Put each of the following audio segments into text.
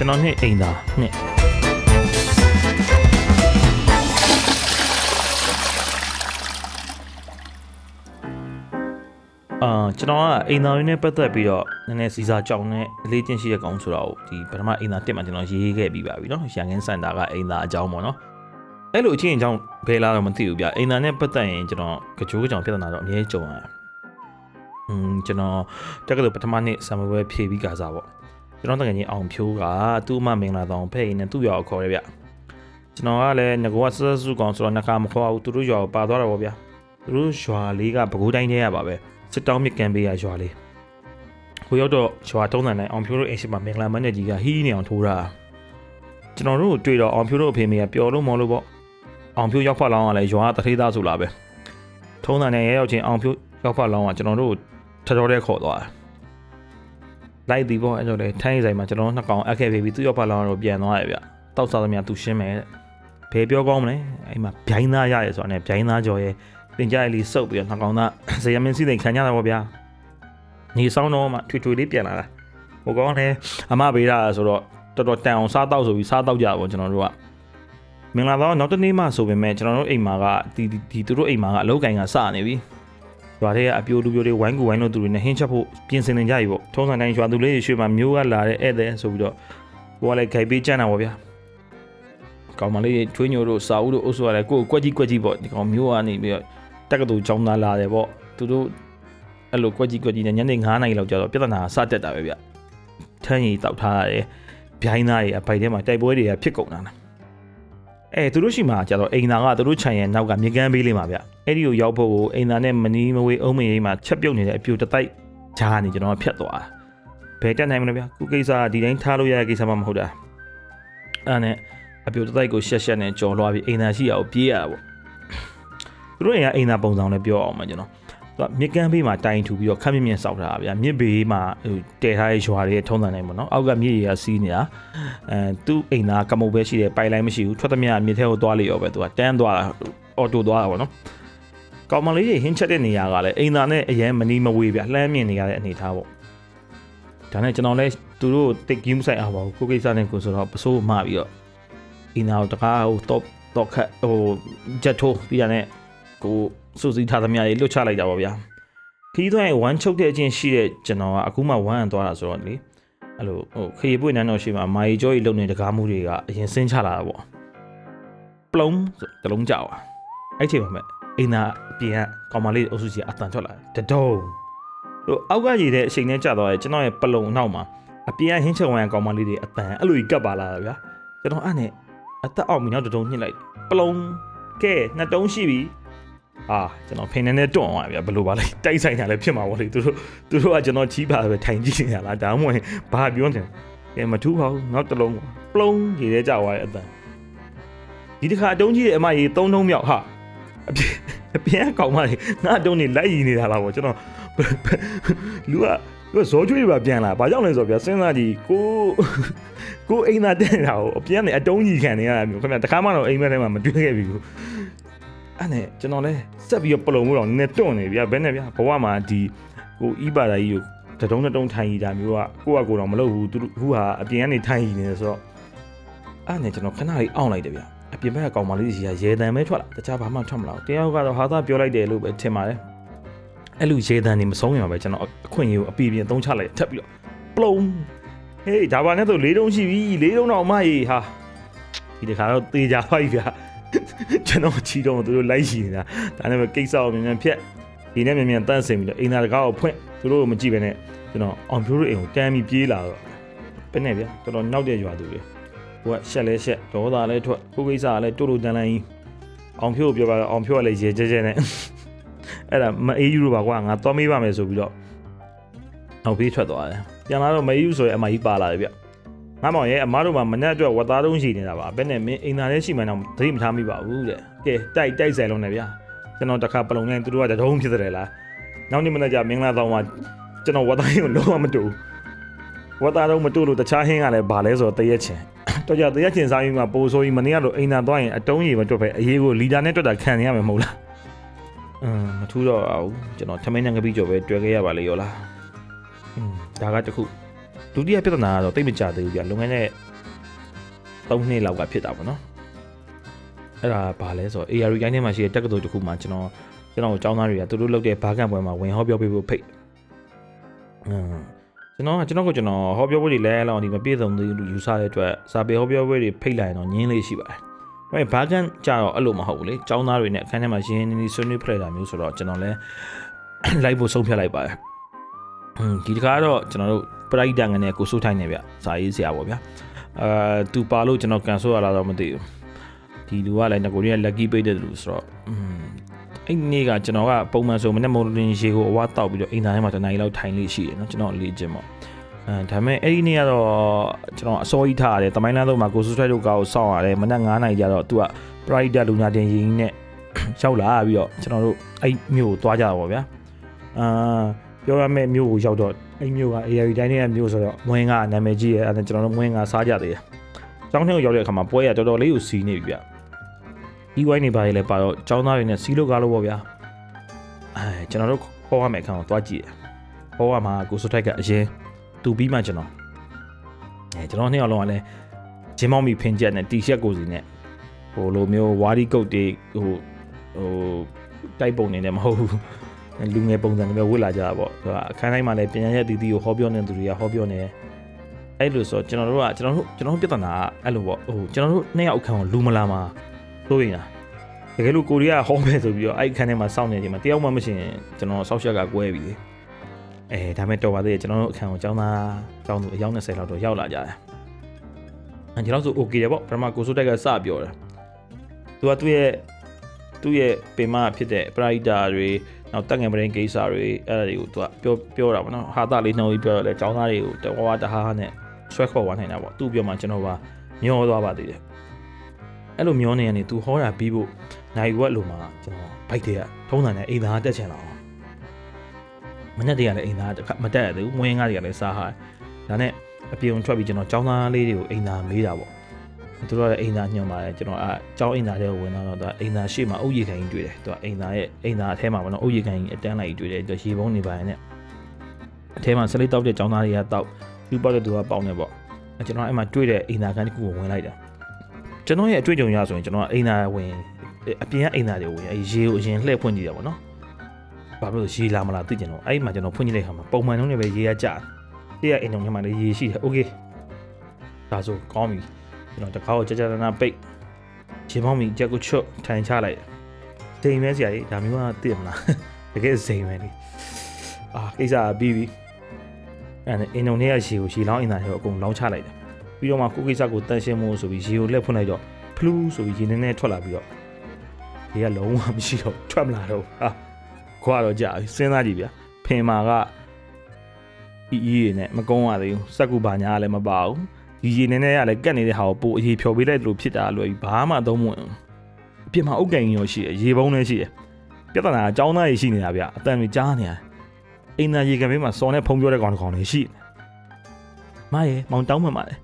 ကျွန်တော်နှစ်အိမ်သာနှစ်အာကျွန်တော်ကအိမ်သာရင်းနဲ့ပတ်သက်ပြီးတော့နည်းနည်းစီစာကြောင်နဲ့အလေးကျင့်ရှိတဲ့ကောင်ဆိုတော့ဒီပထမအိမ်သာတက်မှာကျွန်တော်ရေးခဲ့ပြီးပါပြီเนาะရန်ကင်းစင်တာကအိမ်သာအကြောင်းပေါ့เนาะအဲ့လိုအချင်းအကြောင်းဘယ်လာတော့မသိဘူးဗျအိမ်သာနဲ့ပတ်သက်ရင်ကျွန်တော်ကြိုးကြောင်ပြဿနာတော့အများကြီးကြုံရတယ်อืมကျွန်တော်တက်ကလို့ပထမနှစ်ဆံမပွဲဖြေပြီးကစားပေါ့ ကျွန်တော်တကယ်ကြီးအောင်ဖြိုးကသူ့အမမင်္ဂလာတောင်ဖဲ့ရင်နဲ့သူ့ရွာကိုခေါ်ရဗျကျွန်တော်ကလည်းငကောကစစစုကောင်ဆိုတော့နှခါမခေါ်ဘူးသူတို့ရွာကိုပါသွားတာပေါ့ဗျသူတို့ရွာလေးကပဲခူးတိုင်းထဲရပါပဲစစ်တောင်းမြစ်ကန်ပေးရရွာလေးဟိုရောက်တော့ရွာတုံးတန်တိုင်းအောင်ဖြိုးတို့အိမ်ရှိမှာမင်္ဂလာမန်းနဲ့ကြီးကဟီးနေအောင်ထိုးတာကျွန်တော်တို့တွေ့တော့အောင်ဖြိုးတို့အဖေမေကပျော်လို့မော်လို့ပေါ့အောင်ဖြိုးရောက်ဖတ်လောင်းကလည်းရွာတထေးသားဆိုလာပဲထုံးတန်နဲ့ရောက်ချင်းအောင်ဖြိုးရောက်ဖတ်လောင်းကကျွန်တော်တို့ထတော်တဲ့ခေါ်သွားတယ် လိုက်ဒီပေါ့အဲ့တော့လေထိုင်းဆိုင်မှာကျွန်တော်နှစ်ကောင်အပ်ခဲ့ပြီးသူရောက်ဖတ်လောင်းတော့ပြန်သွားရဗျတောက်စားသမျှသူရှင်းမယ်ဘယ်ပြောကောင်းမလဲအဲ့မှာဗျိုင်းသားရရဲဆိုတာနဲ့ဗျိုင်းသားကြော်ရဲတင်ကြရလေးစုပ်ပြီးတော့နှစ်ကောင်သားဇယမင်းစီးသိခံကြတာပေါ့ဗျာညီဆောင်တော့မှထွေထွေလေးပြန်လာတာဟိုကောင်လည်းအမဘေးတာဆိုတော့တော်တော်တန်အောင်စားတော့ဆိုပြီးစားတော့ကြပါကျွန်တော်တို့ကမင်္ဂလာတော့နောက်တနေ့မှဆိုပေမဲ့ကျွန်တော်တို့အိမ်မှာကဒီဒီသူတို့အိမ်မှာကအလုပ်ကင်ကစနေပြီ ရွာထဲကအပြိုလူပြိုတွေဝိုင်းကူဝိုင်းလို့သူတွေနဲ့ဟင်းချက်ဖို့ပြင်ဆင်နေကြပြီပေါ့ထုံးစံတိုင်းရွာသူလေးတွေရွှေမှာမျိုးကလာတဲ့ဧည့်သည်ဆိုပြီးတော့ဟိုကလည်းခိုင်ပေးကြမ်းတာပေါ့ဗျာကောင်မလေးချွေးညိုတို့စာဦးတို့အုပ်စုကလည်းကိုယ်ကွက်ကြီးကွက်ကြီးပေါ့ဒီကောင်မျိုးကနေပြီးတော့တက်ကတူចောင်းသားလာတယ်ပေါ့သူတို့အဲ့လိုကွက်ကြီးကွက်ကြီးနဲ့ညနေ9နာရီလောက်ကြာတော့ပြဿနာစတက်တာပဲဗျထန်းရီတောက်ထားရတယ်ဗျိုင်းသားတွေအပိုက်ထဲမှာတိုက်ပွဲတွေကဖြစ်ကုန်တာလားအဲသူတို့ရှိမှကြာတော့အိမ်သာကသူတို့ခြံရဲ့နောက်ကမြေကမ်းဘေးလေးမှာဗျ အဲ့ဒီကိုရောက်ဖို့ကိုအိမ်သာနဲ့မနီးမဝေးအုံးမရေးမှာချက်ပြုတ်နေတဲ့အပြိုတတိုက်ဂျားနေကျွန်တော်ဖြတ်သွားဘယ်တက်နိုင်မလဲဗျခုကိစ္စဒီတိုင်းထားလို့ရတဲ့ကိစ္စမှမဟုတ်တာအဲ့နဲ့အပြိုတတိုက်ကိုရှက်ရှက်နဲ့ကြော်လွှားပြီးအိမ်သာရှိရအောင်ပြေးရတာပေါ့သူတို့အိမ်ကအိမ်သာပုံစံလည်းပြောအောင်မှာကျွန်တော်သူကမြစ်ကမ်းဘေးမှာတိုင်ထူပြီးတော့ခက်မြင့်မြင့်စောက်ထားတာဗျာမြစ်ဘေးမှာဟိုတည်ထားတဲ့ရွာတွေထုံးစံတိုင်းပေါ့နော်အောက်ကမြစ်ရေကစီးနေတာအဲသူ့အိမ်သားကမုတ်ပဲရှိတယ်ပိုင်လိုက်မရှိဘူးထွက်သမျှမြစ်ထဲကိုသွားလေရောပဲသူကတန်းသွားတာအော်တိုသွားတာပေါ့နော် ကောင်မလေးတွေဟင်းချက်တဲ့နေရာကလည်းအိမ်သားနဲ့အရင်မနီးမဝေးဗျလှမ်းမြင်နေရတဲ့အနေထားပေါ့ဒါနဲ့ကျွန်တော်လည်းသူတို့တိတ်ကြီးမဆိုင်အောင်ပါဘူးကိုကိစ္စနဲ့ကိုဆိုတော့ပစိုးမှပြီးတော့အိမ်သားကိုတကားဟိုတော့တော့ခတ်ဟိုဂျက်ထိုးပြီးတာနဲ့ကိုစူစီထားသမျှတွေလွတ်ချလိုက်တာပေါ့ဗျာခီးသွင်းဝမ်းချုပ်တဲ့အချင်းရှိတဲ့ကျွန်တော်ကအခုမှဝမ်းအံသွားတာဆိုတော့လေအဲ့လိုဟိုခရီးပွင့်နန်းတော်ရှိမှာမာရီကျော်ကြီးလုံနေတကားမှုတွေကအရင်ဆင်းချလာတာပေါ့ပလုံဆိုတလုံးကြောက်อ่ะအဲ့ချိန်မှာမဲ့အိမ်သာအ ပြင်ကကောင်မလေးအုပ်စုကြီးအတန်ထွက်လာတဒုံဟိုအောက်ကရည်တဲ့အချိန်နဲ့ကြာတော့ရကျွန်တော်ရဲ့ပလုံအနောက်မှာအပြင်ကဟင်းချက်ဝမ်းကောင်မလေးတွေအတန်အဲ့လိုကြီးကပ်ပါလာတာဗျာကျွန်တော်အဲ့နဲ့အသက်အောက်မီနောက်တဒုံညှစ်လိုက်ပလုံကဲနှစ်တုံးရှိပြီအာကျွန်တော်ဖိနေနဲ့တွန့်သွားဗျာဘယ်လိုပါလဲတိုက်ဆိုင်တာလည်းဖြစ်မှာပေါ့လေသူတို့သူတို့ကကျွန်တော်ချီးပါပဲထိုင်ကြည့်နေရလားဒါမှမဟုတ်ဘာပြောနေကဲမထူးပါဘူးနောက်တစ်လုံးပလုံရေထဲကြာသွားတဲ့အတန်ဒီတစ်ခါအတုံးကြီးရဲ့အမကြီးသုံးထုံးမြောက်ဟာအပြင် အပြင်ကကောင်မကြီးငါအတုံးနေလိုက်ရည်နေတာလားပေါ့ကျွန်တော်လူကသူကဇောကျွေးပါပြန်လာဘာကြောင့်လဲဆိုတော့ဗျာစဉ်းစားကြည့်ကိုကိုအိမ်သားတက်နေတာကိုအပြန်နေအတုံးကြီးခံနေရတာမျိုးခင်ဗျတခါမှတော့အိမ်မက်ထဲမှာမတွေ့ခဲ့ပြီဘူးအဲ့နဲ့ကျွန်တော်လဲဆက်ပြီးတော့ပလုံမှုတော့နည်းနည်းတွန့်နေဗျာဘယ်နဲ့ဗျာဘဝမှာဒီကိုဤပါတာကြီးကိုတတုံးတတုံးထိုင်ရတာမျိုးကကိုကကိုတော့မလုပ်ဘူးသူခုဟာအပြင်ကနေထိုင်ရနေတယ်ဆိုတော့အဲ့နဲ့ကျွန်တော်ခဏလေးအောင့်လိုက်တယ်ဗျာ အပြင်ဘက်ကကောင်မလေးကြီးကရေတံပဲထွက်လာတခြားဘာမှထွက်မလာဘူးတယောက်ကတော့ဟာသာပြောလိုက်တယ်လို့ပဲထင်ပါတယ်အဲ့လိုရေတံနေမဆုံးရပါပဲကျွန်တော်အခွင့်အရေးကိုအပြည့်ပြည့်သုံးချလိုက်ထပ်ပြီးတော့ပလုံဟေးဒါပါနဲ့ဆိုလေးတုံးရှိပြီလေးတုံးတော့အမကြီးဟာဒီတခါတော့တေးကြပါပြီဗျာကျွန်တော်ချီတော့သူတို့လိုက်ရှိနေတာဒါနဲ့ပဲကိစ္စကိုမြန်မြန်ဖြတ်ဒီနဲ့မြန်မြန်တန့်စင်ပြီးတော့အိမ်သာတကားကိုဖွင့်သူတို့ကိုမကြည့်ပဲနဲ့ကျွန်တော်အောင်ဖြိုးတို့အိမ်ကိုတန်းပြီးပြေးလာတော့ပဲနဲ့ဗျာတော်တော်နောက်တဲ့ရွာသူတွေ ဟိုကရှက်လဲရှက်ဒေါသလဲထွက်ကိုကိစ္စကလည်းတူတူတန်တန်ကြီးအောင်ဖြိုးပြောပါတော့အောင်ဖြိုးကလည်းရေကြဲကြဲနဲ့အဲ့ဒါမအေးယူလို့ပါကွာငါသွားမေးပါမယ်ဆိုပြီးတော့အောင်ဖေးထွက်သွားတယ်ပြန်လာတော့မအေးယူဆိုရင်အမကြီးပါလာတယ်ဗျငါမောင်ရဲ့အမားတို့မှာမနဲ့အတွက်ဝတ်သားတုံးရှိနေတာပါဘယ်နဲ့မင်းအိမ်သားလေးရှိမှန်းတော့သတိမထားမိပါဘူးတဲ့ကဲတိုက်တိုက်ဆိုင်လုံးနဲ့ဗျာကျွန်တော်တခါပလုံနဲ့သူတို့ကတတုံးဖြစ်တယ်လားနောက်နေ့မနေ့ကျမင်္ဂလာဆောင်မှာကျွန်တော်ဝတ်သားရင်လုံးဝမတူဝတ်သားတော့မတူလို့တခြားဟင်းကလည်းဗာလဲဆိုတော့တရက်ချင် တော်ကြတရားချင်းစားရင်းမှာပိုဆိုပြီးမနေ့ကတော့အိမ်သာသွားရင်အတုံးကြီးပဲတွက်ပဲအရေးကိုလီဒါနဲ့တွက်တာခံနေရမှာမဟုတ်လားအင်းမထူးတော့အောင်ကျွန်တော်ထမင်းနဲ့ငပိကျော်ပဲတွဲခဲ့ရပါလေရောလားအင်းဒါကတခုဒုတိယပြဿနာကတော့တိတ်မကြသေးဘူးပြလွန်ခဲ့တဲ့3နှစ်လောက်ကဖြစ်တာပေါ့နော်အဲ့ဒါဘာလဲဆိုတော့ AR ကိုင်းထဲမှာရှိတဲ့တက္ကသိုလ်တစ်ခုမှာကျွန်တော်ကျွန်တော်ကျောင်းသားတွေကသူတို့လုပ်တဲ့ဘာကန့်ပွဲမှာဝင်ဟောပြောပေးဖို့ဖိတ်အင်း ကျွန်တော်ကျွန်တော်ကိုကျွန်တော်ဟောပြောပွဲတွေလဲလောက်ဒီမပြည့်စုံသေးဘူးယူဆတဲ့အတွက်စာပေဟောပြောပွဲတွေဖိတ်လိုက်ရင်တော့ညင်းလေးရှိပါတယ်။အဲ့ဘာကန်ကြတော့အဲ့လိုမဟုတ်ဘူးလေ။ចောင်းသားတွေနဲ့အခန်းထဲမှာရင်းနေနေဆွေးနွေးဖလှယ်တာမျိုးဆိုတော့ကျွန်တော်လည်းလိုက်ဖို့ဆုံးဖြတ်လိုက်ပါတယ်။ဒီတခါတော့ကျွန်တော်တို့ပရိုက်တန်ငနဲ့ကိုစိုးထိုင်းနေဗျ။စာရေးဆရာပေါ့ဗျာ။အာသူပါလို့ကျွန်တော်ကန်ဆိုးရတာတော့မသိဘူး။ဒီလူကလည်းငကိုရင်း lucky ပိတ်တဲ့လူဆိုတော့อืม အဲ့နေ့ကကျွန်တော်ကပုံမှန်ဆိုမနေ့မိုးလင်းရေကိုအဝါတောက်ပြီးတော့အိမ်သားထဲမှာတနိုင်လောက်ထိုင်လေးရှိတယ်နော်ကျွန်တော်လေ့ကျင့်ပေါ့အဲဒါပေမဲ့အဲ့ဒီနေ့ကတော့ကျွန်တော်အစောကြီးထားရတယ်တမိုင်းလမ်းတော့မှာကိုစုဆွဲတို့ကောက်စောင့်ရတယ်မနက်9နာရီကျတော့သူက pride လူနာတင်ရင်နဲ့ရောက်လာပြီးတော့ကျွန်တော်တို့အဲ့မြို့ကိုသွားကြတာပေါ့ဗျာအာပြောရမယ့်မြို့ကိုရောက်တော့အဲ့မြို့က AR တိုင်းနဲ့မြို့ဆိုတော့မွင်းကနာမည်ကြီးရဲ့အဲ့ဒါကျွန်တော်တို့မွင်းကစားကြသေးတယ်ကျောင်းထဲကိုရောက်တဲ့အခါမှာပွဲရတော်တော်လေးကိုစီးနေပြီဗျ ဒီဝိုင်းနေပါလေပါတော့ចောင်းသားတွေနဲ့စီးလို့ကားလို့ပေါ့ဗျာအဲကျွန်တော်တို့ခေါ်ရမယ့်အခါကိုသွားကြည့်တယ်ခေါ်ရမှာကိုစုထိုက်ကအရင်တူပြီးမှကျွန်တော်အဲကျွန်တော်နှစ်ယောက်လုံးကလည်းဂျင်းမောင်မီဖင်ချက်နဲ့တီရှပ်ကိုစီနဲ့ဟိုလိုမျိုးဝါဒီကုတ်တွေဟိုဟိုတိုက်ပုံနေတယ်မဟုတ်ဘူးလူငယ်ပုံစံတွေပဲဝစ်လာကြတာပေါ့သူကအခန်းတိုင်းမှာလည်းပြန်ရတဲ့တီတီကိုဟောပြောနေသူတွေကဟောပြောနေတယ်အဲ့လိုဆိုကျွန်တော်တို့ကကျွန်တော်တို့ကျွန်တော်တို့ပြဿနာကအဲ့လိုပေါ့ဟိုကျွန်တော်တို့နှစ်ယောက်အခန်းကိုလူမလာမှာ စိုးရင်လားတကယ်လို့ကိုရီးယားဟောမယ်ဆိုပြီးတော့အဲ့ခန်းထဲမှာစောင့်နေချိန်မှာတယောက်မှမရှိရင်ကျွန်တော်ဆောက်ရှက်ကကွဲပြီလေအဲဒါမဲ့တော်ပါသေးတယ်ကျွန်တော်တို့အခန်းကိုကျောင်းသားကျောင်းသူအယောက်20လောက်တော့ရောက်လာကြတယ်အဲကျွန်တော်ဆို okay ရပေါ့ပထမကိုစိုးတက်ကစပြောတယ်သူကသူ့ရဲ့သူ့ရဲ့ပင်မဖြစ်တဲ့ Prida တွေနောက်တက်ငယ်ပရင်ကိစ္စတွေအဲ့ဒါတွေကိုသူကပြောပြောတာပေါ့နော်ဟာတာလေးနှုံးပြီးပြောတယ်ကျောင်းသားတွေကိုတဝါတဟားနဲ့ဆွဲခေါ်သွားနိုင်တာပေါ့သူပြောမှကျွန်တော်ကမျောသွားပါသေးတယ် အဲ့လိုမျောနေရနေ तू ဟောတာပြီးဖို့နိုင်ဝက်လိုမှာကျွန်တော်ဘိုက်တွေကထုံးစံနဲ့အိမ်သားတက်ချင်လာအောင်မနေ့တည်းကလည်းအိမ်သားမတက်ရသေးဘူးမွေးငါးတွေကလည်းစားဟာဒါနဲ့အပြုံထွက်ပြီးကျွန်တော်ចောင်းသားလေးတွေကိုအိမ်သားမေးတာပေါ့သူတို့ကအိမ်သားညွှန်ပါတယ်ကျွန်တော်အဲចောင်းအိမ်သားတွေကိုဝင်တော့သူအိမ်သားရှေ့မှာအုတ်ရီခိုင်တွေ့တယ်သူကအိမ်သားရဲ့အိမ်သားအထဲမှာပေါ့နော်အုတ်ရီခိုင်အတန်းလိုက်တွေ့တယ်သူရေပုံးနေပါရင်ねအထဲမှာစလိတောက်တဲ့ចောင်းသားတွေကတောက်သူ့ပေါက်တဲ့သူကပေါင်းနေပေါ့ကျွန်တော်အဲ့မှာတွေ့တဲ့အိမ်သားကန်တစ်ခုကိုဝင်လိုက်တာ ကျွန်တော်ရဲ့အတွေ့အကြုံရဆိုရင်ကျွန်တော်အိမ်သားဝင်အပြင်ကအိမ်သားတွေဝင်အဲရေကိုအရင်လှည့်ဖွင့်ကြည့်တာပေါ့နော်ဘာဖြစ်လို့ရေလာမလားသိကြတော့အဲ့မှာကျွန်တော်ဖွင့်ကြည့်လိုက်ခါမှာပုံမှန်တုန်းနဲ့ပဲရေကကြာတယ်အိမ်တော်ထဲမှာလည်းရေရှိတယ်โอเคဒါဆိုကောင်းပြီကျွန်တော်တခါကိုကြကြတနာပိတ်ရေမောင်းမီကြက်ကိုချွတ်ထိုင်ချလိုက်ဒိမ်မဲဆရာကြီးဒါမျိုးကသိရမလားတကယ်ဇိမ်ပဲလေအာကိစ္စပြီးပြီအဲ့ဒါအင်ဒိုနီးယားရေကိုရေလောင်းအင်တာရေကိုအကုန်လောင်းချလိုက်တယ် ပြီးတော့မှကိုကိစ္စကိုတန်ရှင်းမို့ဆိုပြီးရေကိုလက်ဖွင့်လိုက်တော့ဖလူးဆိုပြီးရေနည်းနည်းထွက်လာပြီးတော့ရေကလုံးဝမရှိတော့ထွက်မလာတော့ဟာခွာတော့ကြာပြီစဉ်းစားကြည့်ဗျာဖင်မာကအီအီတွေနဲ့မကုန်းရသေးဘူးစက်ကူပါညာကလည်းမပါဘူးဒီရေနည်းနည်းကလည်းကတ်နေတဲ့ဟာကိုပိုအရေဖြော်ပေးလိုက်လို့ဖြစ်တာလွယ်ပြီးဘာမှသုံးမဝင်အပြစ်မှာအုတ်ကန်ရောရှိတယ်ရေပုံးလည်းရှိတယ်ပြဿနာအကြောင်းသားရရှိနေတာဗျအတန်တွေကြားနေတာအိမ်သားရေကန်ဘေးမှာစော်နဲ့ဖုံပြောတဲ့ကောင်တစ်ကောင်တွေရှိတယ်မရေမောင်တောင်းမှမှာလေ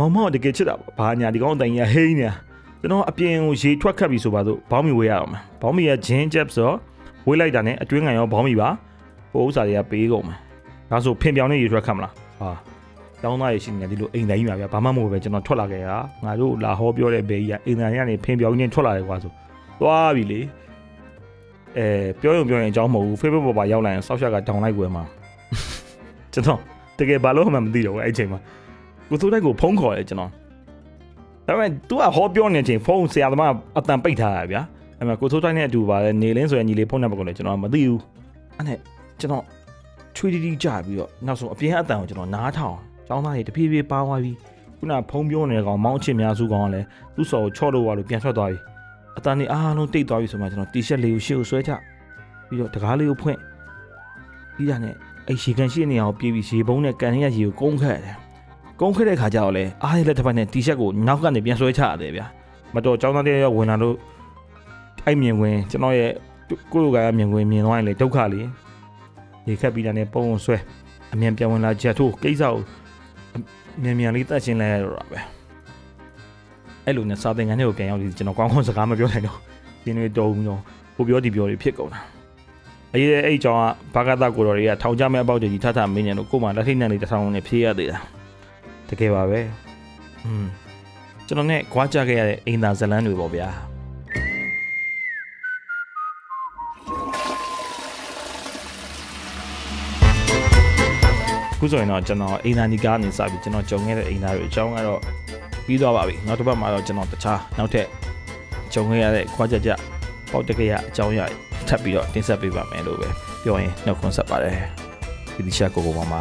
မောင်မောင်တကယ်ချစ်တာဘာညာဒီကောင်တိုင်ရဟိန်းနေတာကျွန်တော်အပြင်ကိုရေထွက်ခတ်ပြီဆိုပါတော့ဘောင်းမီဝေးရအောင်ဘောင်းမီကဂျင်းချက်ဆိုဝေးလိုက်တာနဲ့အတွင်းငံရောဘောင်းမီပါဟိုဥစ္စာတွေကပေးကုန်မှာဒါဆိုဖင်ပြောင်းနေရေထွက်ခတ်မလားဟာတောင်းသားရရှိနေတယ်ဒီလိုအိမ်တိုင်းမှာဗျာဘာမှမဟုတ်ပဲကျွန်တော်ထွက်လာခဲ့ရငါတို့လာဟောပြောတဲ့ဘေးကြီးကအိမ်တိုင်းကနေဖင်ပြောင်းချင်းထွက်လာတယ်ကွာဆိုသွားပြီလေအဲပြောရင်ပြောရင်အကြောင်းမဟုတ်ဘူး Facebook ပေါ်မှာရောက်လာရင်စောက်ရှက်ကတောင်းလိုက်ွယ်မှာကျွန်တော်တကယ်ဘာလို့မှမသိတော့ဘူးအဲ့အချိန်မှာ ကိုစိုးတိုက်ကိုဖုန်းခေါ်တယ်ကျွန်တော်ဒါပေမဲ့ तू ကဟောပြောနေချိန်ဖုန်းဆရာသမားအတန်ပိတ်ထားတာဗျာအဲ့မှာကိုစိုးတိုက်နဲ့အတူပါလဲနေလင်းဆိုရင်ညီလေးဖုန်းနံပါတ်ကိုလည်းကျွန်တော်မသိဘူးအဲ့နဲ့ကျွန်တော်ချွေးတီတီကြပြီးတော့နောက်ဆုံးအပြင်အတန်ကိုကျွန်တော်နားထောင်ចောင်းသားတွေတဖြည်းဖြည်းပါသွားပြီးခုနဖုံးပြောနေတဲ့ကောင်မောင်းအချစ်များစုကောင်ကလည်းသူ့စော်ကိုချော့လို့သွားလို့ပြန်ထွက်သွားပြီအတန်တွေအားလုံးတိတ်သွားပြီဆိုမှကျွန်တော်တီရှပ်လေးကိုရှေ့ကိုဆွဲချပြီးတော့တကားလေးကိုဖွင့်ပြီးတာနဲ့အဲ့ရေကန်ရှိနေအောင်ပြေးပြီးရေပုံးနဲ့ကန်ရရေကိုကုန်းခတ်တယ် ကုန်းခတ်တဲ့ခါကျတော့လေအားရလက်တစ်ဖက်နဲ့တီရှပ်ကိုနောက်ကနေပြန်ဆွဲချရတယ်ဗျာမတော်ចောင်းသားတွေရောက်ဝင်လာလို့အဲ့မြင်ဝင်ကျွန်တော်ရဲ့ကိုယ့်လိုကမြင်ဝင်မြင်သွားရင်လေဒုက္ခလေးရေခတ်ပြီးတာနဲ့ပုံဆွဲအမြန်ပြန်ဝင်လာချက်ထိုးကိစ္စကိုမြန်မြန်လေးတတ်ရှင်းလိုက်ရတော့ပဲအဲ့လိုနဲ့စာသင်ခန်းထဲကိုပြန်ရောက်ပြီးကျွန်တော်ကောင်းကောင်းစကားမပြောနိုင်တော့ဒီနေ့တုံးတော့ကိုပြောဒီပြောတွေဖြစ်ကုန်တာအရေးအဲ့အကြောင်းကဘာကသကိုတော်တွေကထောင်ကြမဲ့အပေါက်ကြီးထထမင်းညံတို့ကို့မှာလက်ထိတ်နံလေးတစ်ထောင်နဲ့ဖြေးရသေးတာ တကယ်ပါပဲอืมကျွန်တော်နဲ့ကြွားကြခဲ့ရတဲ့အိမ်သာဇလန်းတွေပေါ့ဗျာခုဆိုရင်တော့ကျွန်တော်အိမ်သာညီကားနေစပြီးကျွန်တော်ကြုံခဲ့တဲ့အိမ်သာတွေအကြောင်းကတော့ပြီးသွားပါပြီနောက်တစ်ပတ်မှာတော့ကျွန်တော်တခြားနောက်ထပ်ကြုံခဲ့ရတဲ့ကြွားကြကြပေါက်တကရအကြောင်းအရာထပ်ပြီးတော့တင်ဆက်ပေးပါမယ်လို့ပဲပြောရင်နှုတ်ခွန်းဆက်ပါတယ်ဒီဒီရှာကိုကိုမမ